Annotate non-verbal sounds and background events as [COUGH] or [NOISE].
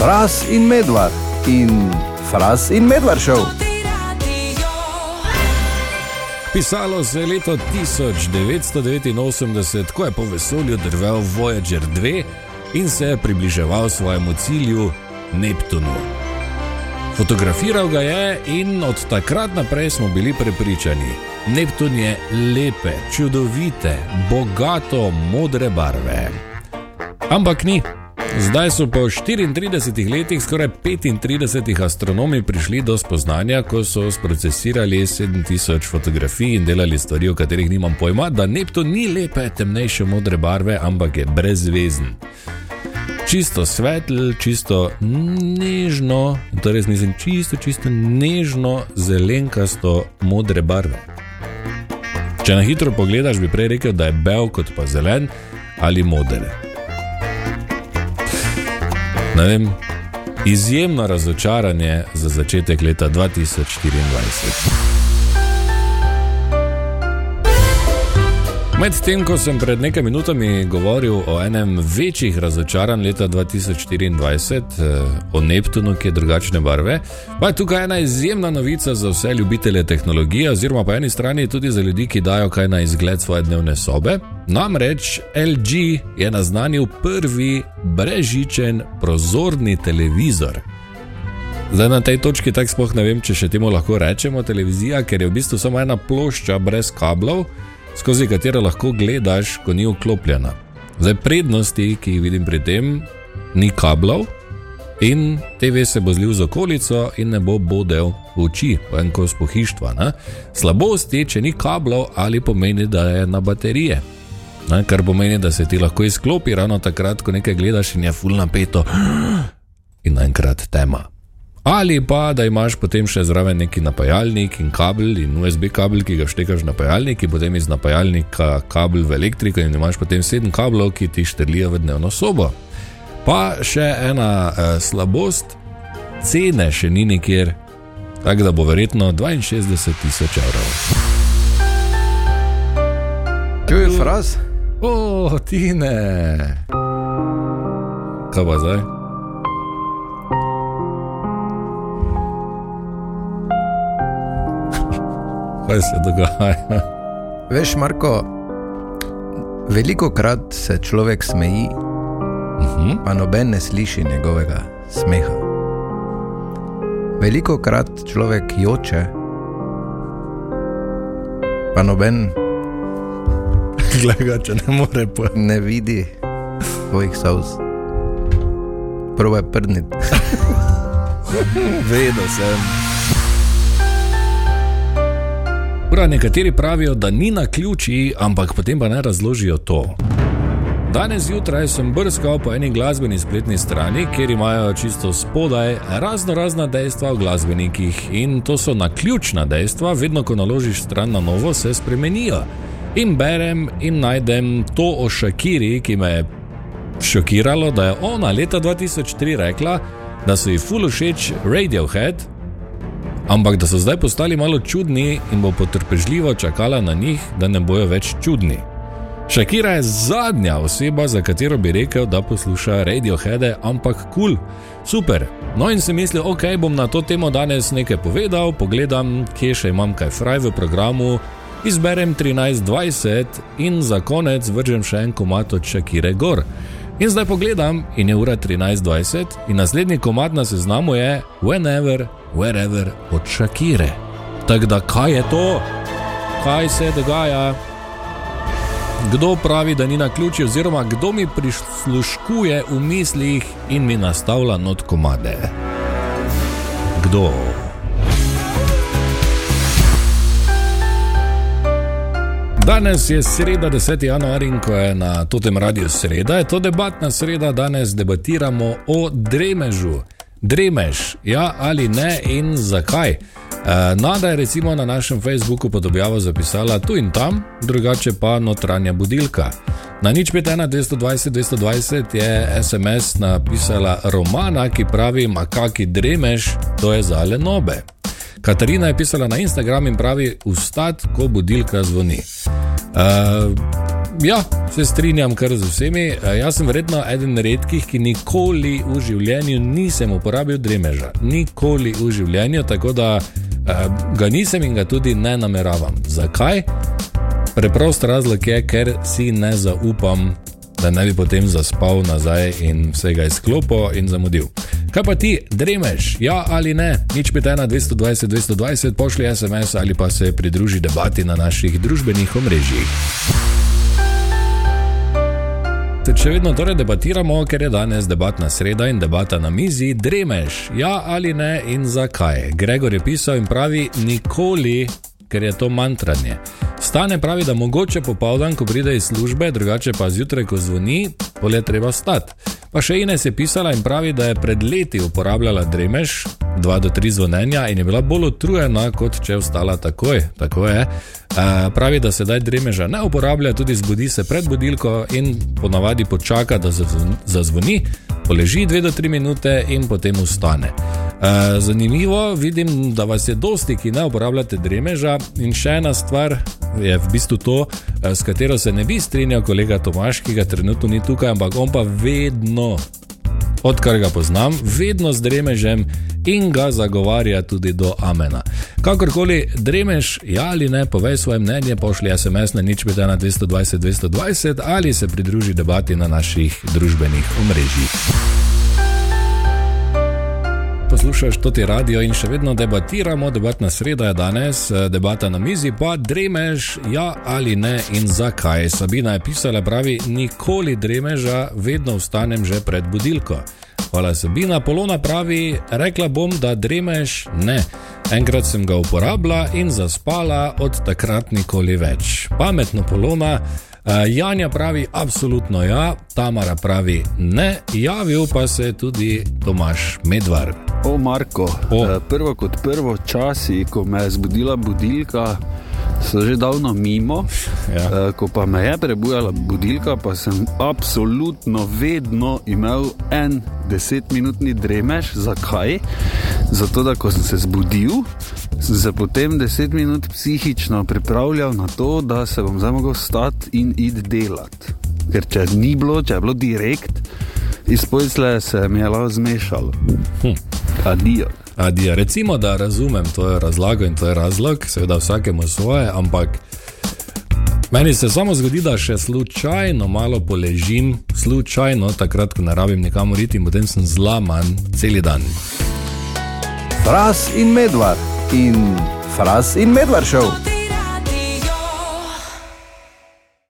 Fras in medvard in Fras in medvard šel. Pisalo se je leto 1989, ko je po vesolju drvel Voyager 2 in se je približeval svojemu cilju Neptunu. Fotografiral ga je in od takrat naprej smo bili prepričani, Neptun je lepe, čudovite, bogato modre barve. Ampak ni. Zdaj so po 34 letih skoraj 35 astronomi prišli do spoznanja, ko so sprocesirali 7000 fotografij in delali stvari, o katerih nimam pojma, da Neptun ni lepe, temnejše modre barve, ampak je brezvezen. Čisto svetl, čisto nežno, torej nisem čisto, čisto nežno, zelenkasto modre barve. Če na hitro pogledaš, bi prej rekel, da je bel kot pa zelen ali moder. Ne vem, izjemno razočaranje za začetek leta 2024. Medtem ko sem pred nekaj minutami govoril o enem večjih razočaranj leta 2024, eh, o Neptunu, ki je drugačne barve, pa je tukaj ena izjemna novica za vse ljubitelje tehnologije, oziroma po eni strani tudi za ljudi, ki dajo kaj na izgled svoje dnevne sobe. Namreč LG je naznanil prvi brežičen prozorni televizor. Zdaj na tej točki tako sploh ne vem, če še temu lahko rečemo televizija, ker je v bistvu samo ena plošča brez kablov skozi katero lahko gledaš, ko ni vklopljena. Zdaj, prednosti, ki jih vidim pri tem, ni kablov in TV se bo zlil z okolico in ne bo bodel v oči, v en kos pohištva. Ne? Slabosti, če ni kablov, ali pomeni, da je na baterije. Ne? Kar pomeni, da se ti lahko izklopi ravno takrat, ko nekaj gledaš in je fulno peto in naenkrat tema. Ali pa da imaš potem še zraven neki napajalnik in kabel in USB kabel, ki ga štekaš na napajalnik, in potem iz napajalnika kabel v elektriko in imaš potem sedem kablov, ki ti štrlijo v dnevno sobo. Pa še ena uh, slabost, cene še ni nikjer, tako da bo verjetno 62 tisoč evrov. Tu je fraz? O, oh, ti ne. Kaj pa zdaj? Kaj se dogaja. Veš, Marko, veliko krat se človek smeji, uh Mhm. -huh. pa noben ne sliši njegovega smeha. Veliko krat človek joče, pa noben [LAUGHS] Gleda, če ne more pa. ne vidi svojih solz. Prvo je prdniti. [LAUGHS] Vedel sem. Ura, nekateri pravijo, da ni na ključi, ampak potem pa ne razložijo to. Danes zjutraj sem brskal po eni glasbeni spletni strani, kjer imajo čisto spodaj razno razna dejstva o glasbenikih in to so na ključna dejstva, vedno ko naložiš stran na novo, se spremenijo. In berem in najdem to o Shakiri, ki me je šokiralo, da je ona leta 2003 rekla, da so ji ful všeč Radiohead, ampak da so zdaj postali malo čudni in bo potrpežljivo čakala na njih, da ne bojo več čudni. Shakira je zadnja oseba, za katero bi rekel, da posluša Radiohead, ampak kul, cool, super. No in si mislil, ok, bom na to temo danes nekaj povedal, pogledam, kje še imam kaj fraj v programu, izberem 13.20 in za konec vržem še en komat od Shakire gor. In zdaj pogledam, in je ura 13.20, in naslednji komat na seznamu je Whenever, Wherever od Shakire. Tako da, kaj je to? Kaj se dogaja? Kdo pravi, da ni na ključi, oziroma kdo mi prisluškuje v mislih in mi nastavlja not komade? Kdo? Danes je sreda, 10. januar in ko je na tem radiju sreda, je to debatna sreda. Danes debatiramo o dremežu. Dremež, ja ali ne in zakaj. Nada je recimo na našem Facebooku pod objavo zapisala tu in tam, drugače pa notranja budilka. Na nič 5, 220, 220 je SMS napisala Romana, ki pravi: Makaki dremež, to je za lenobe. Katarina je pisala na Instagram in pravi: Vstat, ko budilka zvoni. Uh, ja, se strinjam kar z vsemi. Uh, jaz sem verjetno eden redkih, ki nikoli v življenju nisem uporabil dremeža. Nikoli v življenju, tako da uh, ga nisem in ga tudi ne nameravam. Zakaj? Preprost razlog je, ker si ne zaupam, da ne bi potem zaspal nazaj in vsega izklopil in zamudil. Kaj pa ti, dremeš, ja ali ne? Nič pite na 220, 220, pošlji SMS ali pa se pridruži debati na naših družbenih omrežjih. Če vedno torej debatiramo, ker je danes debatna sreda in debata na mizi, dremeš, ja ali ne in zakaj. Gregor je pisal in pravi: nikoli, ker je to mantranje. Stane pravi, da mogoče popoldan, ko pride iz službe, drugače pa zjutraj, ko zvoni, polje treba stati. Pa še Ines je pisala in pravi, da je pred leti uporabljala dremež, dva do tri zvonjenja in je bila bolj utrujena, kot če je vstala takoj. Tako je. E, pravi, da sedaj dremeža ne uporablja, tudi zbudi se pred budilko in ponavadi počaka, da zazvoni, poleži dve do tri minute in potem ustane. E, zanimivo, vidim, da vas je dosti, ki ne uporabljate dremeža in še ena stvar je v bistvu to, eh, s katero se ne bi strinjal kolega Tomaš, ki ga trenutno ni tukaj, ampak on pa vedno, odkar ga poznam, vedno z dremežem in ga zagovarja tudi do Amena. Kakorkoli dremeš, ja ali ne, povej svoje mnenje, pošlji SMS na nič peta na 220 220 ali se pridruži debati na naših družbenih omrežjih poslušaš to ti radio in še vedno debatiramo. Debatna sreda je danes, eh, debata na mizi, pa dremeš, ja ali ne in zakaj. Sabina je pisala, pravi, nikoli dremeža, vedno vstanem že pred budilko. Hvala Sabina, Polona pravi, rekla bom, da dremeš ne. Enkrat sem ga uporabila in zaspala, od takrat nikoli več. Pametno Polona. Uh, Janja pravi, absolutno ja, Tamara pravi ne, javil pa se je tudi Tomaš Medvar. O, Marko, o. Uh, prvo kot prvo, časi, ko me je zbudila budilka, so že davno mimo. Ja. Uh, ko pa me je prebujala budilka, pa sem absolutno vedno imel en desetminutni dremež. Zakaj? Zato, da ko sem se zbudil, sem se potem deset minut psihično pripravljal na to, da se bom zdaj mogel stati in id delati. Ker če ni bilo, če je bilo direkt, izpojsle se mi je lahko zmešalo. Hm. Adijo. Adijo. Recimo, da razumem to razlago in to je razlog, seveda vsakemu svoje, ampak. Meni se samo zgodi, da še slučajno malo poležim, slučajno takrat, ko ne rabim nikamor iti, in potem sem zlaman cel dan. Fras in medvard in fras in medvard šel.